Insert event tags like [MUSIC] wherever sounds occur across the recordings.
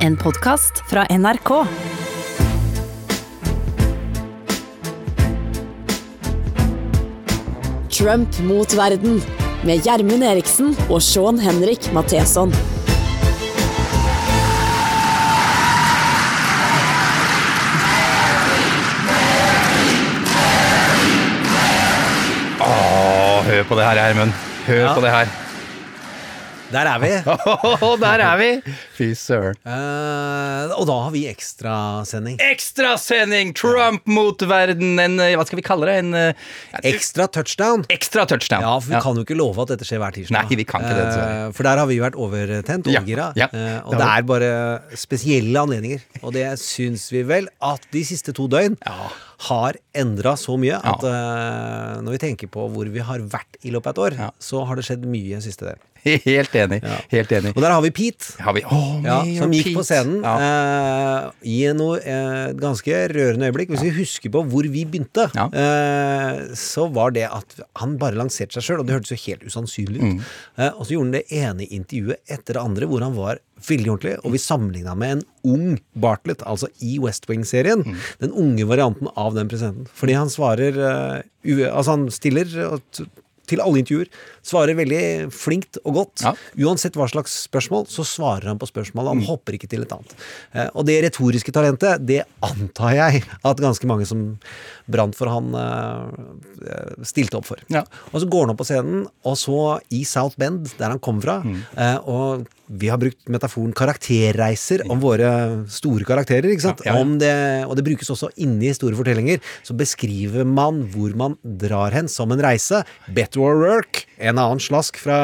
En podkast fra NRK. Trump mot verden med Gjermund Eriksen og Sean Henrik Matheson. Åh, hør på det her, Gjermund. Hør Ja. på det her. Der er vi. [LAUGHS] der er vi! Fy søren. Uh, og da har vi ekstrasending. Ekstrasending! Trump mot verden. En, eh, hva skal vi kalle det? En uh, Ekstra touchdown. ekstra touchdown. Ja, for vi kan jo ikke love at dette skjer hver tirsdag. Nei, vi kan ikke det. Eh, For der har vi vært overtent, og overgira. ja, og det er bare spesielle anledninger. Og det syns vi vel at de siste to døgn har endra så mye at eh, når vi tenker på hvor vi har vært i løpet av et år, Ja. så har det skjedd mye i siste del. [LAUGHS] Helt enig. Helt enig. Og der har vi Pete. Har vi Oh, Ja, som gikk Pete. på scenen Ja. eh, i noe eh, ganske rørende øyeblikk. Hvis vi husker på hvor vi begynte, Ja. eh, så var det at han bare lanserte seg sjøl, og det hørtes jo helt usannsynlig Mm. ut. Eh, og så gjorde han det ene intervjuet etter det andre hvor han var veldig ordentlig, og vi sammenligna med en ung Bartlett, altså i West Wing-serien. Mm. Den unge varianten av den presidenten. Fordi han svarer uh, Altså, han stiller til alle intervjuer. Svarer veldig flinkt og godt. Ja. Uansett hva slags spørsmål, så svarer han på spørsmålet. Han hopper ikke til et annet. Eh, og det retoriske talentet, det antar jeg at ganske mange som brant for han, eh, stilte opp for. Ja. Og så går han opp på scenen, og så i South Bend, der han kom fra, Mm. eh, og vi har brukt metaforen karakterreiser om våre store karakterer, ikke sant? Ja, ja, ja. Om det, og det brukes også inni store fortellinger. Så beskriver man hvor man drar hen som en reise. Beto Work. En annen slask fra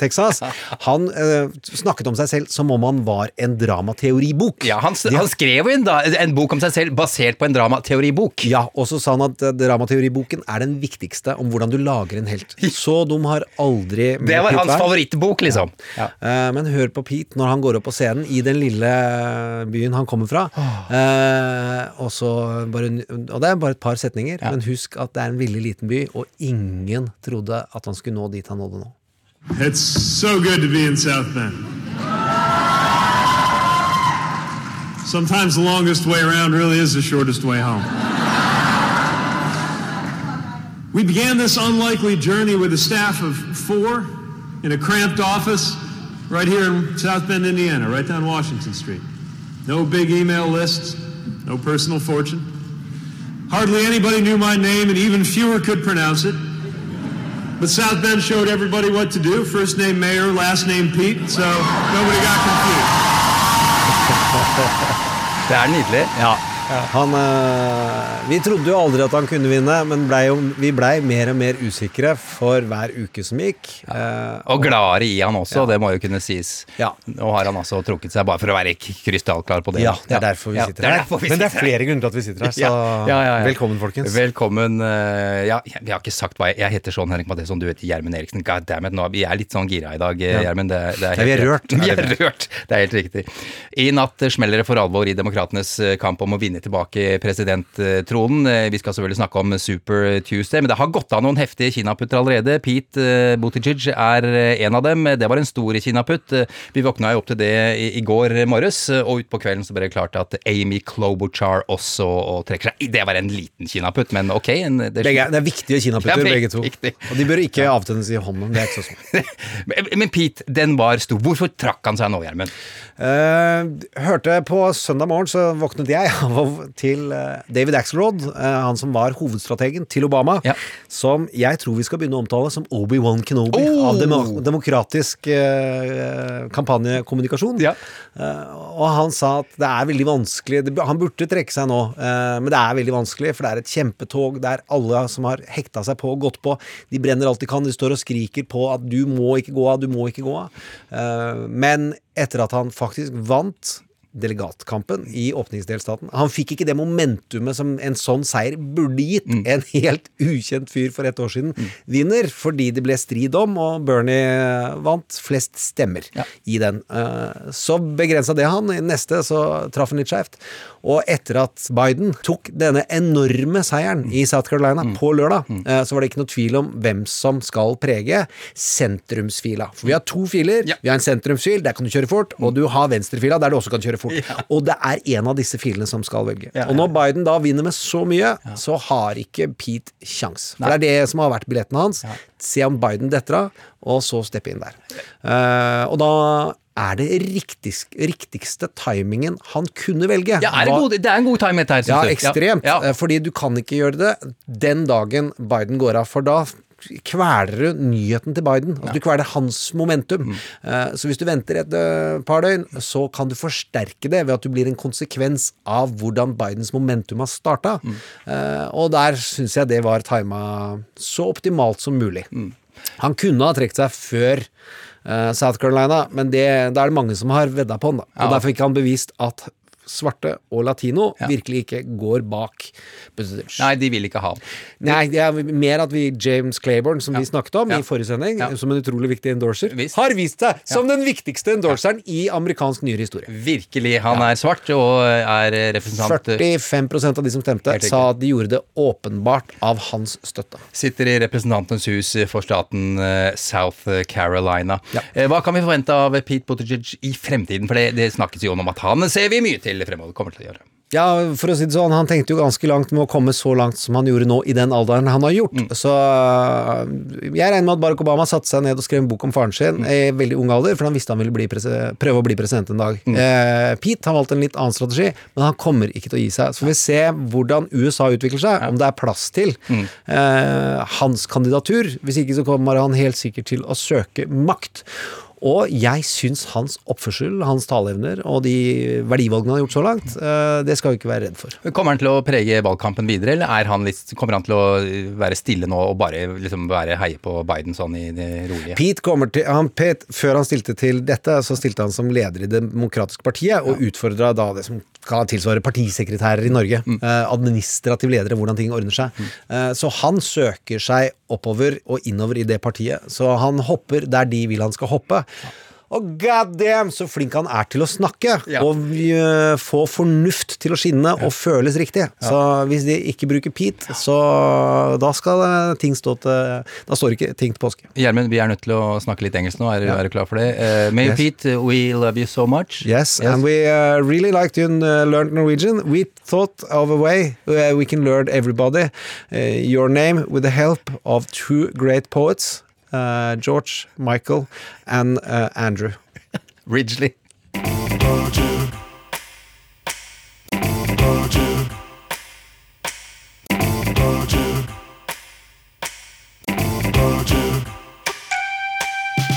Texas, han eh, snakket om seg selv som om han var en dramateoribok. Ja, han, han skrev jo en, da, en bok om seg selv basert på en dramateoribok. Ja, og så sa han at eh, dramateoriboken er den viktigste om hvordan du lager en helt. Så dum har aldri Det var hans favorittbok, liksom. Ja. Eh, men hør på Pete når han går opp på scenen i den lille byen han kommer fra. Eh, og, så bare, og det er bare et par setninger, Ja. men husk at det er en veldig liten by, og ingen trodde at han skulle nå dit han nådde nå. It's so good to be in South Bend. Sometimes the longest way around really is the shortest way home. We began this unlikely journey with a staff of four in a cramped office right here in South Bend, Indiana, right down Washington Street. No big email lists, no personal fortune. Hardly anybody knew my name, and even fewer could pronounce it. But South Bend showed everybody what to do. First name Mayor, last name Pete, so nobody got confused. [LAUGHS] Det er nydelig. Ja. Han, eh, vi trodde jo aldri at han kunne vinne, men ble jo, vi blei mer og mer usikre for hver uke som gikk. Eh, Og gladere i han også, det må jo kunne sies. Ja. Nå har han altså trukket seg, bare for å være krystallklar på det. ja, det er derfor vi Ja, sitter er her. vi Men det er flere grunner til at vi sitter her, så [LAUGHS] Ja, ja, ja, ja. velkommen, folkens. Velkommen. eh, ja, jeg har ikke sagt hva jeg Jeg heter sånn, Henrik Matheson, du heter Gjermund Eriksen. God damn it, nå, vi er litt sånn gira i dag, Gjermund. Det, det er Ja, vi er rørt. [LAUGHS] Vi Er rørt, det er helt riktig. I natt smeller det for alvor i demokratenes kamp om å vinne tilbake presidenttronen. Eh, Vi skal selvfølgelig snakke om Super Tuesday, men det har gått av noen heftige kinaputter allerede. Pete eh, Buttigieg er eh, en av dem. Det var en stor kinaputt. Vi våkna jo opp til det i, går morges, og utpå kvelden så ble det klart at Amy Klobuchar også og trekker seg. Det var en liten kinaputt, men ok. En, det, Begge, det er viktige kinaputter, Ja, begge to. viktig. Og de bør ikke avtennes i hånden. Det er ikke så smart. [LAUGHS] men, men Pete, den var stor. Hvorfor trakk han seg nå, Gjermund? Uh, hørte på søndag morgen så våknet jeg av å- til eh, David Axelrod, eh, han som var hovedstrategen til Obama, Ja. som jeg tror vi skal begynne å omtale som Obi-Wan Kenobi Oh! av demo demokratisk eh, kampanjekommunikasjon. Ja. Eh, og han sa at det er veldig vanskelig det, Han burde trekke seg nå, eh, men det er veldig vanskelig, for det er et kjempetog der alle som har hekta seg på og gått på, de brenner alt de kan. De står og skriker på at du må ikke gå av, du må ikke gå av. Men etter at han faktisk vant delegatkampen i åpningsdelstaten. Han fikk ikke det momentumet som en sånn seier burde gitt. En helt ukjent fyr for et år siden vinner, fordi det ble strid om, og Bernie vant flest stemmer Ja. i den. Eh, Så begrensa det han. I neste så traff han litt skjevt. Og etter at Biden tok denne enorme seieren i South Carolina på lørdag, eh, så var det ikke noe tvil om hvem som skal prege sentrumsfila. For vi har to filer. Ja. Vi har en sentrumsfil, der kan du kjøre fort, og du har venstrefila, der du også kan kjøre fort. Fort. Og det er en av disse filene som skal velge. Ja, Og når Biden da vinner med så mye, så har ikke Pete sjans. For det er det som har vært billetten hans. Se om Biden detter av, og så steppe inn der. Uh, og da er det riktigst, riktigste timingen han kunne velge. Ja, er det, god, det er en god timing dette her, ja, ekstremt. Ja. Eh, Fordi du kan ikke gjøre det den dagen Biden går av, for da kveler du nyheten til Biden. Altså, Du kveler hans momentum. Eh, Så hvis du venter et eh, par døgn, så kan du forsterke det ved at du blir en konsekvens av hvordan Bidens momentum har starta. Eh, Og der syns jeg det var tima så optimalt som mulig. Han kunne ha trukket seg før South Carolina, men det, da er det mange som har vedda på han. Da. Og Ja. derfor fikk han bevist at svarte og latino virkelig ikke går bak Buttigieg. Nei, de vil ikke ha den. Nei, det er mer at vi James Claiborne, som vi snakket om Ja. i forrige sending, Ja. som en utrolig viktig endorser, Visst. har vist seg som den viktigste endorseren i amerikansk nyere historie. Virkelig. Han er svart og er representant 45% av de som stemte, sa at de gjorde det åpenbart av hans støtte. Sitter i Representantenes hus for staten eh, South Carolina. Ja. Eh, Hva kan vi forvente av Pete Buttigieg i fremtiden? For det, det snakkes jo om at han ser vi mye til fremover. Kommer til å gjøre. Ja, for å si det sånn, han tenkte jo ganske langt med å komme så langt som han gjorde nå, i den alderen han har gjort. Mm. Så øh, jeg regner med at Barack Obama satte seg ned og skrev en bok om faren sin Mm. i veldig ung alder, for han visste han ville bli prøve å bli president en dag. Mm. Eh, Pete har valgt en litt annen strategi, men han kommer ikke til å gi seg. Så får vi se hvordan USA utvikler seg, om det er plass til Mm. eh, hans kandidatur. Hvis ikke så kommer han helt sikkert til å søke makt. Og jeg syns hans oppførsel, hans taleevner og de verdivalgene han har gjort så langt, eh, det skal vi ikke være redd for. Kommer han til å prege valgkampen videre, eller er han litt, kommer han til å være stille nå og bare liksom være heie på Biden sånn i det rolige? Pete kommer til, han, Pete, Før han stilte til dette, så stilte han som leder i Det demokratiske partiet, og utfordra da det som kan tilsvare partisekretærer i Norge. Eh, administrative ledere, hvordan ting ordner seg. Eh, så han søker seg oppover og innover i det partiet. Så han hopper der de vil han skal hoppe. Og god damn så flink han er til å snakke, Ja. og eh, få fornuft til å skinne og føles riktig. Så hvis de ikke bruker Pete, så da skal eh, ting stå til Da står ikke ting til påske. Gjermund, vi er nødt til å snakke litt engelsk nå. Er, er du klar for det? Uh, Mayor Yes. Pete, we love you so much. Yes, and we uh, really liked you and uh, learned Norwegian. We thought of a way we can learn everybody your name with the help of two great poets, uh, George, Michael, and uh, Andrew. Ridgely.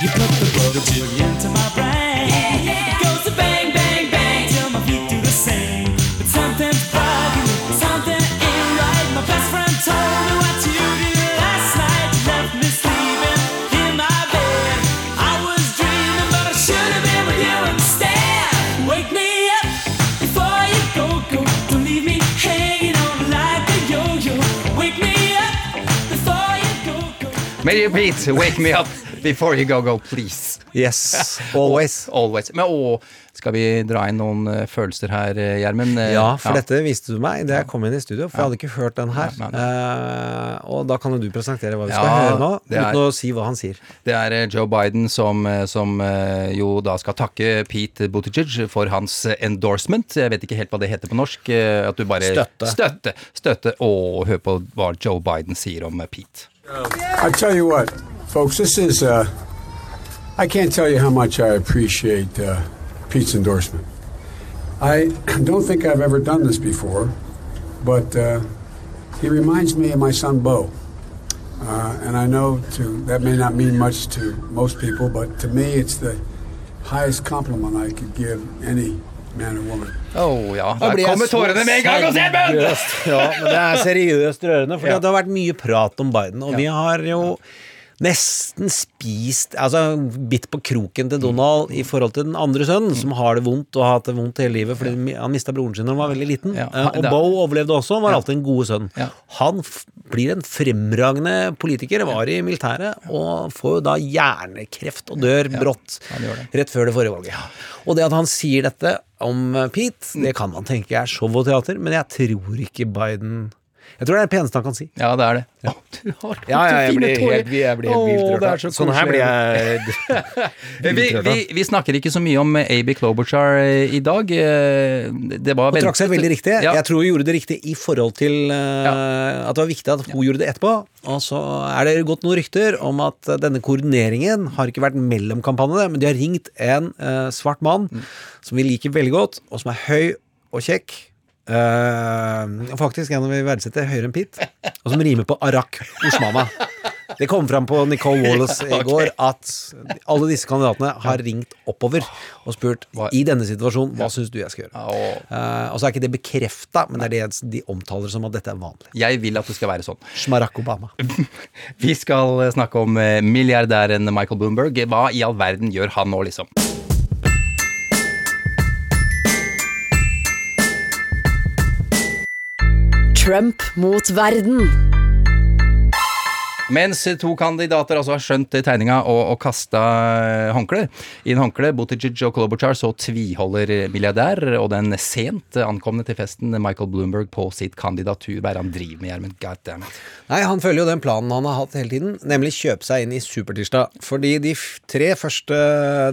You put the boogie into my brain. Go. you Pete, wake me up before you go, go, please. Yes, [LAUGHS] always. Always. Men å, skal vi dra inn noen eh, følelser her, eh, Gjermund? Eh, Ja, for dette viste du meg da jeg kom inn i studio, for jeg hadde ikke hørt den her. Nei, nei. Eh, og da kan jo du presentere hva vi skal Ja, høre nå, er- uten å si hva han sier. Det er Joe Biden som, som jo da skal takke Pete Buttigieg for hans endorsement. Jeg vet ikke helt hva det heter på norsk. At du bare Støtte. Støtte. Støtte. Og hør på hva Joe Biden sier om Pete. I tell you what, folks, this is, uh, I can't tell you how much I appreciate uh, Pete's endorsement. I [CLEARS THROAT] don't think I've ever done this before, but uh, he reminds me of my son Bo. Uh, and I know to, that may not mean much to most people, but to me, it's the highest compliment I could give any man and woman. Oh, ja, Da der blir kommer tårene med en gang hos seriøst. Ja, men det er seriøst rørende, for Ja. det har vært mye prat om Biden, og vi har jo nesten spist Altså bitt på kroken til Donald i forhold til den andre sønnen, som har det vondt og har hatt det vondt hele livet fordi han mista broren sin da han var veldig liten. Ja. Eh, Og Bo overlevde også, var alltid en god sønn. Ja. Han blir en fremragende politiker, var i militæret, og får jo da hjernekreft og dør brått rett før det forrige valget. Og det at han sier dette om eh, Pete, det kan man tenke er show og teater, men jeg tror ikke Biden Jeg tror det er det peneste han kan si. Ja, det er det. Å, du har Ja, ja, jeg blir helt, jeg blir helt vilt rørt. så Sånn her blir jeg [LAUGHS] Vi, vi, vi snakker ikke så mye om AB Klobuchar eh, i dag. Eh, Det var Hun trakk seg veldig riktig. Ja. Jeg tror hun gjorde det riktig i forhold til uh, at det var viktig at hun gjorde det etterpå. Og så er det gått noen rykter om at denne koordineringen har ikke vært mellom kampanjene, men de har ringt en uh, svart mann Mm. som vi liker veldig godt, og som er høy og kjekk. Og faktisk en vi verdsetter høyere enn Pete, og som rimer på Arak Osmana. Det kom fram på Nicole Wallace i går at alle disse kandidatene har ringt oppover og spurt i denne situasjonen hva syns du jeg skal gjøre. Eh, og så er ikke det bekrefta, men det er det de omtaler som at dette er vanlig. jeg vil at det skal være sånn. Barack Obama. [LAUGHS] Vi skal snakke om eh, milliardæren Michael Bloomberg. Hva i all verden gjør han nå, liksom? Trump mot verden. Mens to kandidater altså har skjønt tegninga og, og kasta håndkle. en håndkle, Buttigieg og Klobuchar, så tviholder milliardær og den sent ankomne til festen Michael Bloomberg på sitt kandidatur. Hva er det han driver med, Gjermund? God damn it. Nei, han følger jo den planen han har hatt hele tiden, nemlig kjøpe seg inn i Supertirsdag. Fordi de tre første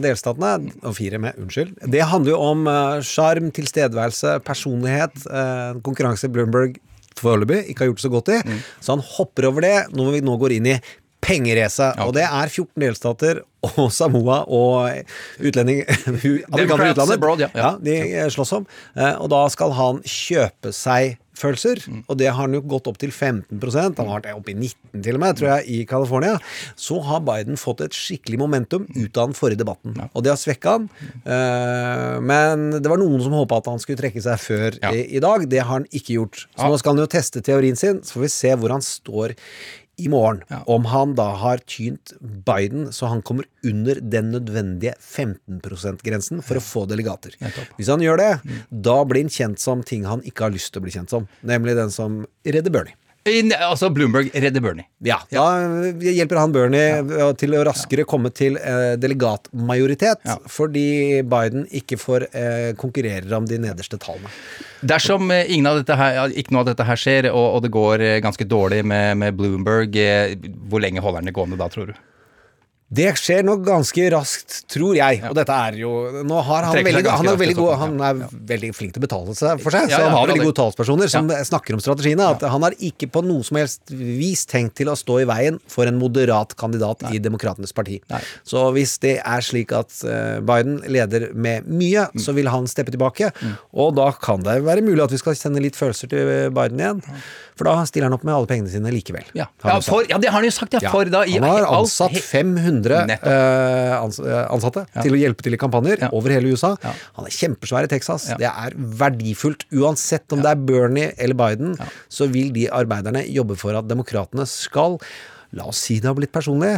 delstatene, og fire med, unnskyld, det handler jo om eh, sjarm, tilstedeværelse, personlighet, eh, konkurranse Bloomberg foreløpig ikke har gjort så godt i. Så han hopper over det når vi nå går inn i pengeracet. Og det er 14 delstater og Samoa og utlending [LAUGHS] [LAUGHS] Amerikanere i utlandet. abroad, ja. ja, de slåss om. Eh, Og da skal han kjøpe seg følelser, og det har han jo gått opp til 15% Han har vært oppe i 19 til og med, tror jeg, i California. Så har Biden fått et skikkelig momentum ut av den forrige debatten. Og det har svekka han. Eh, Men det var noen som håpa at han skulle trekke seg før Ja. i dag. Det har han ikke gjort. Så nå skal han jo teste teorien sin, så får vi se hvor han står i morgen. Om han da har tynt Biden så han kommer under den nødvendige 15 %-grensen for å få delegater. Hvis han gjør det, da blir han kjent som ting han ikke har lyst til å bli kjent som. Nemlig den som redder Bernie. In, altså, Bloomberg redder Bernie. Ja, Da hjelper han Bernie til å raskere komme til eh, delegatmajoritet, Ja. fordi Biden ikke får eh, konkurrerer om de nederste tallene. Dersom eh, ingen av dette her, ikke noe av dette her skjer, og, og det går eh, ganske dårlig med, med Bloomberg, eh, hvor lenge holder han det gående da, tror du? Det skjer nok ganske raskt, tror jeg. Og dette er jo Nå har han veldig, han er, veldig god, han er veldig flink til å betale seg for seg. Ja, så han har veldig gode talspersoner som Ja. snakker om strategiene. At han har ikke på noe som helst vis tenkt til å stå i veien for en moderat kandidat i Demokratenes parti. Nei. Så hvis det er slik at eh, Biden leder med mye, Mm. så vil han steppe tilbake. Og da kan det være mulig at vi skal sende litt følelser til Biden igjen. For da stiller han opp med alle pengene sine likevel. Ja, ja, for, ja det har han jo sagt, ja. Ja. For da, i, han har ansatt 500 Nettopp. eh, ans ansatte til å hjelpe til i kampanjer Ja. over hele USA. Ja. Han er kjempesvær i Texas. Ja. Det er verdifullt. Uansett om det er Bernie eller Biden, så vil de arbeiderne jobbe for at demokratene skal La oss si det har blitt personlig.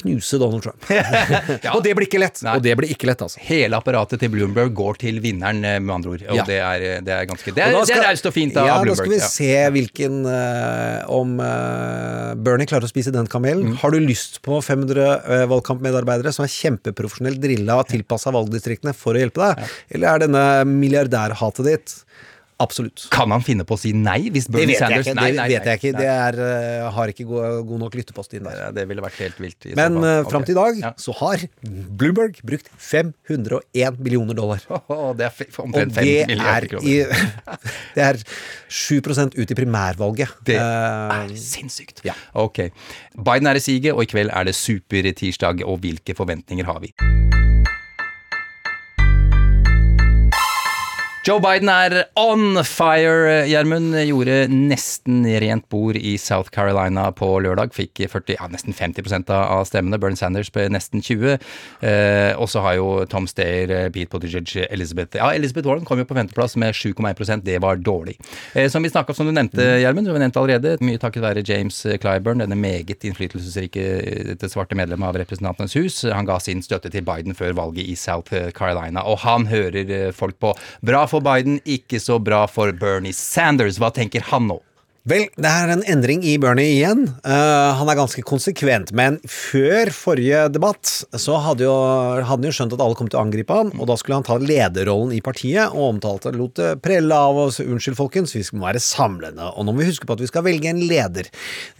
Knuse Donald Trump. [LAUGHS] Og det blir ikke lett. Nei. Og det blir ikke lett, altså. Hele apparatet til Bloomberg går til vinneren, eh, med andre ord. Og Ja. det, er, det er ganske Det Og er, raust og fint av ja, Bloomberg. Da skal vi ja. se hvilken uh, Om uh, Bernie klarer å spise den kamelen. Mm. Har du lyst på 500 uh, valgkampmedarbeidere som er kjempeprofesjonelt drilla og tilpassa valgdistriktene for å hjelpe deg? Eller er denne milliardærhatet ditt Absolutt. Kan han finne på å si nei hvis Det Bernie vet jeg Sanders ikke. Nei, Det nei, vet jeg ikke. Det er, eh, har ikke god, god nok lyttepost inn der. Ja, Det ville vært helt vilt. i Men uh, fram til i dag Ja. så har Bloomberg brukt 501 millioner dollar. Oh, det er omtrent 5 milliarder kroner. i, det er 7% [LAUGHS] ut i primærvalget. Det Eh, er sinnssykt. ja. Ok. Biden er i siget, og i kveld er det supertirsdag. Og hvilke forventninger har vi? Joe Biden er on fire, Gjermund. Gjorde nesten rent bord i South Carolina på lørdag. Fikk 40, ja, nesten 50% av stemmene. Bernie Sanders ble nesten 20. Eh, og så har jo Tom Stayer, eh, Pete Buttigieg, Elizabeth Ja, Elizabeth Warren kom jo på femteplass med 7,1% Det var dårlig. Eh, som vi snakket, som du nevnte, Gjermund, som vi nevnte allerede, mye takket være James Clyburn, denne meget innflytelsesrike dette svarte medlemmet av Representantenes hus. Han ga sin støtte til Biden før valget i South Carolina, og han hører eh, folk på. Bra for Biden, ikke så bra for Bernie Sanders. Hva tenker han nå? Vel, det er en endring i Bernie igjen. Uh, han er ganske konsekvent. Men før forrige debatt så hadde, jo, hadde han jo skjønt at alle kom til å angripe han, og da skulle han ta lederrollen i partiet, og omtalte lot det prelle av oss. Unnskyld, folkens, vi må være samlende. Og nå må vi huske på at vi skal velge en leder.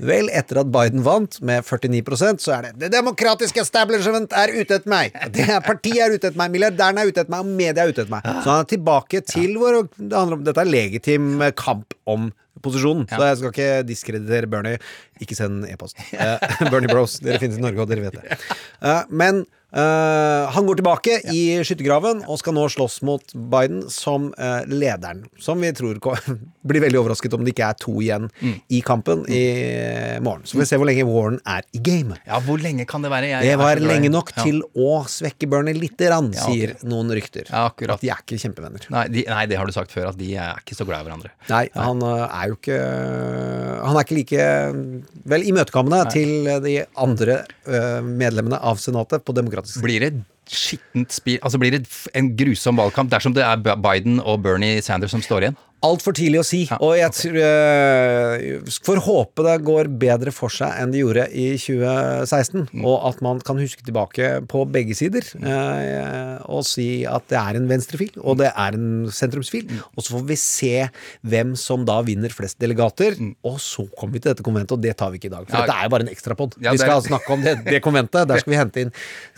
Vel, etter at Biden vant med 49% så er det Det demokratiske establishment er ute etter meg! Det er Partiet er ute etter meg, milliardærene er ute etter meg, og media er ute etter meg. Så han er tilbake til hvor det handler om Dette er legitim kamp om posisjonen. Så jeg skal ikke diskreditere Bernie. Ikke send e-post. Eh, [LAUGHS] Bernie Bros. Dere finnes i Norge, og dere vet det. Eh, men eh, han går tilbake i skyttergraven og skal nå slåss mot Biden som uh, lederen. Som vi tror [LAUGHS] blir veldig overrasket om det ikke er to igjen i kampen i morgen. Så får vi se hvor lenge Warren er i game. Ja, hvor lenge kan det være? Jeg, Det var lenge nok Ja. til å svekke Bernie lite grann, Ja, sier noen rykter. Ja, akkurat. At de er ikke kjempevenner. Nei, de, nei, det har du sagt før, at de er ikke så glad i hverandre. Nei, han uh, er jo ikke Han er ikke like vel imøtekommende til de andre medlemmene av Senatet på demokratisk. Blir det skittent spill Altså blir det en grusom valgkamp dersom det er Biden og Bernie Sanders som står igjen? Altfor tidlig å si, og jeg okay. uh, får håpe det går bedre for seg enn det gjorde i 2016, Mm. og at man kan huske tilbake på begge sider uh, og si at det er en venstrefil, og det er en sentrumsfil, Mm. og så får vi se hvem som da vinner flest delegater, og så kommer vi til dette konventet, og det tar vi ikke i dag, for Mm. Ja. dette er jo bare en ekstrapod. Ja, vi skal er- snakke om det, det konventet, der skal vi hente inn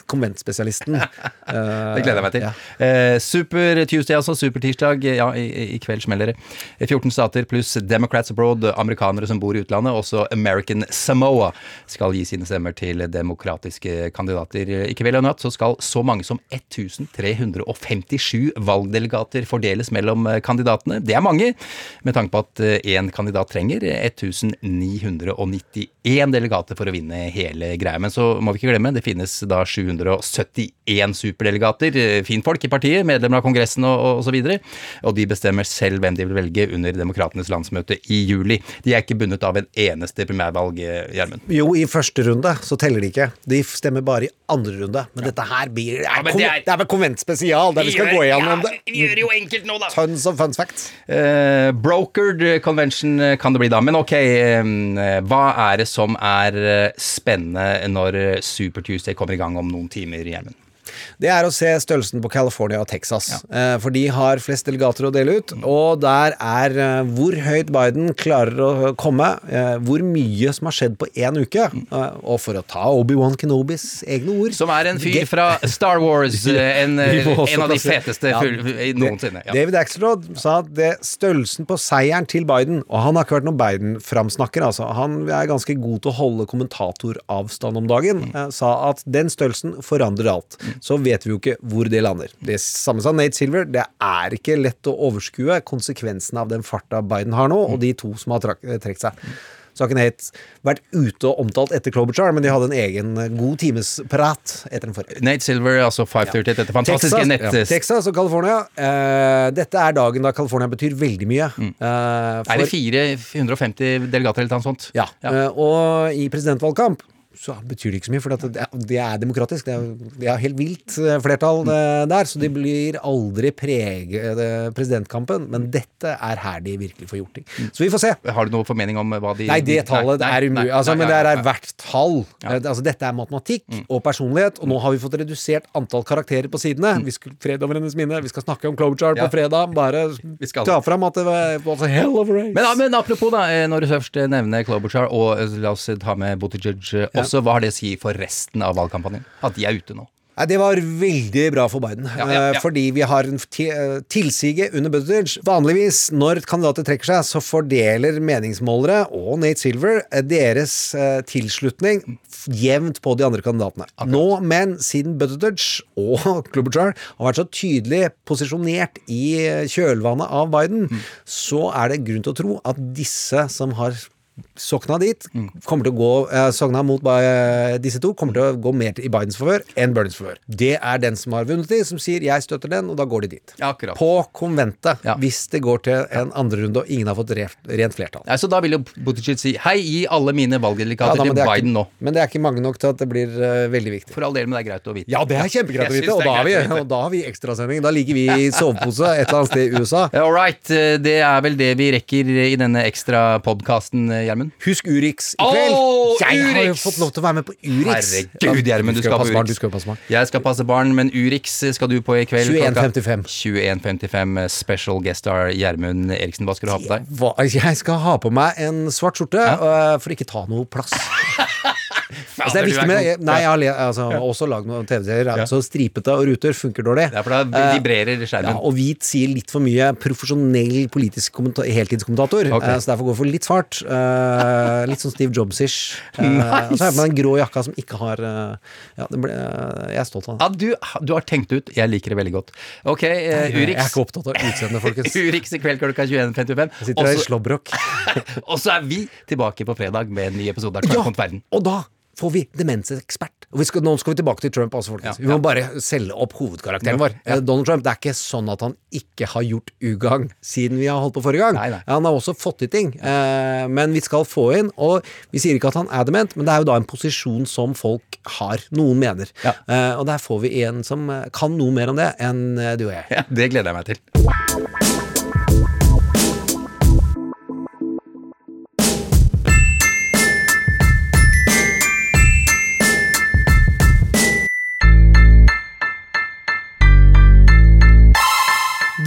konventspesialisten. [LAUGHS] Det gleder jeg meg til. Ja. Eh, super Tuesday, altså. Super tirsdag. Ja, i, i kveld smeller det. 14 stater pluss Democrats abroad, amerikanere som bor i utlandet. Også American Samoa skal gi sine stemmer til demokratiske kandidater. I kveld og natt så skal så mange som 1357 valgdelegater fordeles mellom eh, kandidatene. Det er mange, med tanke på at én kandidat trenger 1991 delegater for å vinne hele greia. Men så må vi ikke glemme, det finnes da 771 superdelegater, eh, finfolk i partiet, medlemmer av Kongressen og, og, så videre. Og de bestemmer selv hvem de vil velge under Demokratenes landsmøte i juli. De er ikke bundet av en eneste primærvalg, eh, Gjermund. Jo, i første runde så teller de ikke. De stemmer bare i andre runde. Men dette her blir Det er, ja, det er- det er vel konvent spesial, der vi skal gå igjennom det. Vi gjør jo enkelt nå, da! Tons of fun facts. Uh, brokered convention eh, kan det bli da. Men ok, eh, hva er det som er spennende når Super Tuesday kommer i gang om noen timer, Gjermund? Det er å se størrelsen på California og Texas. Ja. For de har flest delegater å dele ut. Og der er eh, hvor høyt Biden klarer å komme, eh, hvor mye som har skjedd på én uke. Eh, Og for å ta Obi-Wan Kenobis egne ord Som er en fyr fra Star Wars, [LAUGHS] eh, en, eh, en av de feteste Ja, noensinne. Ja. David Axelrod sa at det størrelsen på seieren til Biden Og han har ikke vært noen Biden-framsnakker, altså. Han er ganske god til å holde kommentatoravstand om dagen. Mm. eh, Sa at den størrelsen forandrer alt. Så vet vi jo ikke hvor det lander. Det samme sa Nate Silver. Det er ikke lett å overskue konsekvensene av den farta Biden har nå, Mm. og de to som har trukket seg. Så har ikke Nate vært ute og omtalt etter Klobuchar, men de hadde en egen eh, god times prat etter den forrige. Nate Silver, altså 538, dette fantastiske Texas, ja. Texas og California. Uh, dette er dagen da California betyr veldig mye. Eh, Er det 450 delegater eller noe sånt? Ja. eh, og i presidentvalgkamp så betyr det ikke så mye, for det, det er demokratisk. Det er, det er helt vilt eh, flertall eh, der, så de blir aldri preget eh, presidentkampen. Men dette er her de virkelig får gjort ting. Så vi får se. Har du noe formening om hva de Nei, det tallet Nei, er umulig. Altså, men det ja, er ja, ja. hvert tall. Ja. Mm. Altså, dette er matematikk og personlighet, og nå har vi fått redusert antall karakterer på sidene. Vi skal, fred over hennes minne. Vi skal snakke om Klobuchar Mm. Ja. på fredag. Bare [LAUGHS] skal. ta fram at det var, hell of a race. Men, ja, men apropos, da, når du først nevner Klobuchar, og la oss ta med Buttigieg eh, også, hva har det å si for resten av valgkampanjen? At de er ute nå? Nei, Det var veldig bra for Biden, Ja, ja, ja. fordi vi har en eh, tilsige under Buttigieg. Vanligvis når kandidater trekker seg, så fordeler meningsmålere og Nate Silver eh, deres eh, tilslutning jevnt på de andre kandidatene. Nå, men siden Buttigieg og [LAUGHS] Klobuchar har vært så tydelig posisjonert i kjølvannet av Biden, Mm. så er det grunn til å tro at disse som har Sokna dit Mm. kommer til å gå eh, Sokna mot eh, disse to kommer til å gå mer i Bidens favør enn Berners favør. Det er den som har vunnet de, som sier 'jeg støtter den', og da går de dit. Ja, akkurat. På konventet, Ja. hvis det går til en andre runde og ingen har fått rent flertall. Ja, så da vil jo Buttigieg si hei, gi alle mine valgdelikater til Biden ikke, nå. Men det er ikke mange nok til at det blir uh, veldig viktig. For all del, men det er greit å vite. Ja, det er kjempegreit å vite, og da har vi, og da har vi ekstrasending. Da ligger vi i sovepose et eller annet sted i USA. All right, eh, det er vel det vi rekker i denne ekstra podkasten, Gjermund. Husk Urix i kveld! Oh, jeg har jo fått lov til å være med på Urix. Herregud, Gjermund, du skal på passe barn, Urix. Du skal passe barn. Jeg skal passe barn, men Urix skal du på i kveld. 21.55. 21.55. eh, Special guest star Gjermund Eriksen. Hva skal du ha på deg? Jeg skal ha på meg en svart skjorte ja. for ikke ta noe plass. Altså, det er viktig med. Nei, jeg har altså, også lagd noen TV-serier. Altså, stripete og ruter funker dårlig. Det er for da vibrerer Ja, skjermen. og hvit sier litt for mye profesjonell politisk heltidskommentator. Ok. eh, så derfor går jeg for litt svart. eh, litt sånn Steve Jobs-ish. [LAUGHS] Eh, Og så har jeg på meg den grå jakka som ikke har Ja, det ble, jeg er stolt av det. Ja, du, du har tenkt ut. Jeg liker det veldig godt. Ok, eh, Jeg er ikke opptatt av utseendet, folkens. [LAUGHS] Urix i kveld klokka 21.55. Jeg sitter her i slåbrok. [LAUGHS] Og så er vi tilbake på fredag med en ny episode av Ja, Kvartpunkt Verden. og da får vi demensekspert. Og vi skal, nå skal vi tilbake til Trump altså, folkens. Ja, Vi må bare selge opp hovedkarakteren vår. Eh, Donald Trump, det er ikke sånn at han ikke har gjort ugagn siden vi har holdt på forrige gang. Nei, nei. Han har også fått til ting. Eh, men vi skal få inn, og vi sier ikke at han er dement, men det er jo da en posisjon som folk har. Noen mener. Ja. Eh, og der får vi en som kan noe mer om det enn eh, du og jeg. Ja, det gleder jeg meg til.